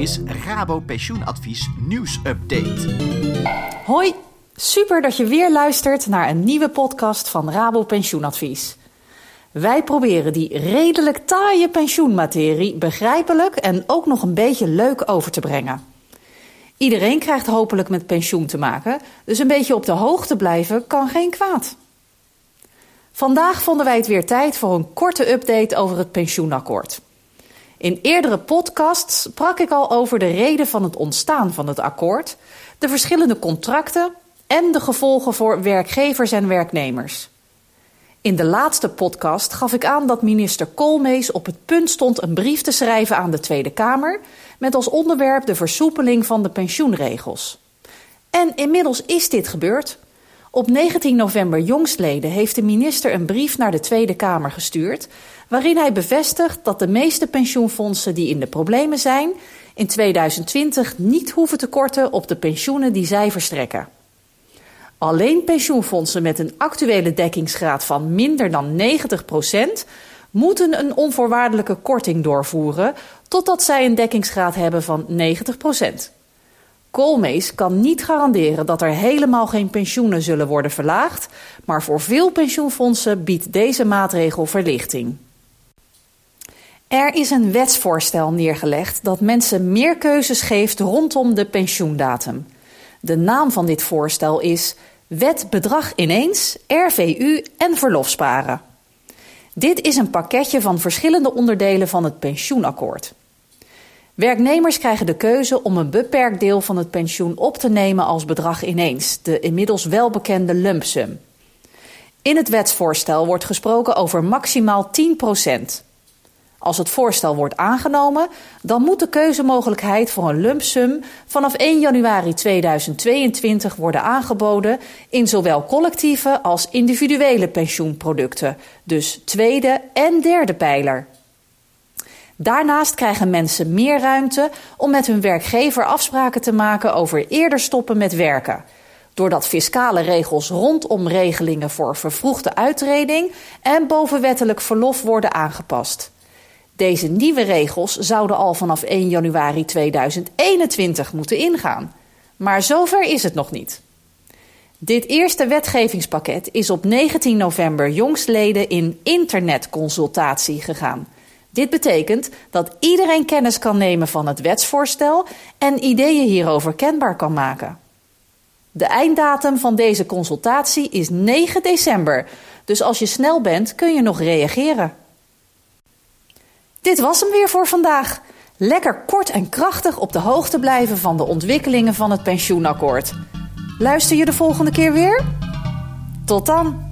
is Rabo Pensioenadvies nieuwsupdate. Hoi, super dat je weer luistert naar een nieuwe podcast van Rabo Pensioenadvies. Wij proberen die redelijk taaie pensioenmaterie begrijpelijk en ook nog een beetje leuk over te brengen. Iedereen krijgt hopelijk met pensioen te maken, dus een beetje op de hoogte blijven kan geen kwaad. Vandaag vonden wij het weer tijd voor een korte update over het pensioenakkoord. In eerdere podcasts sprak ik al over de reden van het ontstaan van het akkoord, de verschillende contracten en de gevolgen voor werkgevers en werknemers. In de laatste podcast gaf ik aan dat minister Koolmees op het punt stond een brief te schrijven aan de Tweede Kamer met als onderwerp de versoepeling van de pensioenregels. En inmiddels is dit gebeurd. Op 19 november jongstleden heeft de minister een brief naar de Tweede Kamer gestuurd, waarin hij bevestigt dat de meeste pensioenfondsen die in de problemen zijn, in 2020 niet hoeven te korten op de pensioenen die zij verstrekken. Alleen pensioenfondsen met een actuele dekkingsgraad van minder dan 90% moeten een onvoorwaardelijke korting doorvoeren totdat zij een dekkingsgraad hebben van 90 Koolmees kan niet garanderen dat er helemaal geen pensioenen zullen worden verlaagd, maar voor veel pensioenfondsen biedt deze maatregel verlichting. Er is een wetsvoorstel neergelegd dat mensen meer keuzes geeft rondom de pensioendatum. De naam van dit voorstel is Wet Bedrag ineens, RVU en verlofsparen. Dit is een pakketje van verschillende onderdelen van het pensioenakkoord. Werknemers krijgen de keuze om een beperkt deel van het pensioen op te nemen als bedrag ineens, de inmiddels welbekende lump sum. In het wetsvoorstel wordt gesproken over maximaal 10% als het voorstel wordt aangenomen, dan moet de keuzemogelijkheid voor een lump sum vanaf 1 januari 2022 worden aangeboden in zowel collectieve als individuele pensioenproducten, dus tweede en derde pijler. Daarnaast krijgen mensen meer ruimte om met hun werkgever afspraken te maken over eerder stoppen met werken. Doordat fiscale regels rondom regelingen voor vervroegde uittreding en bovenwettelijk verlof worden aangepast. Deze nieuwe regels zouden al vanaf 1 januari 2021 moeten ingaan. Maar zover is het nog niet. Dit eerste wetgevingspakket is op 19 november jongstleden in internetconsultatie gegaan. Dit betekent dat iedereen kennis kan nemen van het wetsvoorstel en ideeën hierover kenbaar kan maken. De einddatum van deze consultatie is 9 december, dus als je snel bent kun je nog reageren. Dit was hem weer voor vandaag. Lekker kort en krachtig op de hoogte blijven van de ontwikkelingen van het pensioenakkoord. Luister je de volgende keer weer? Tot dan!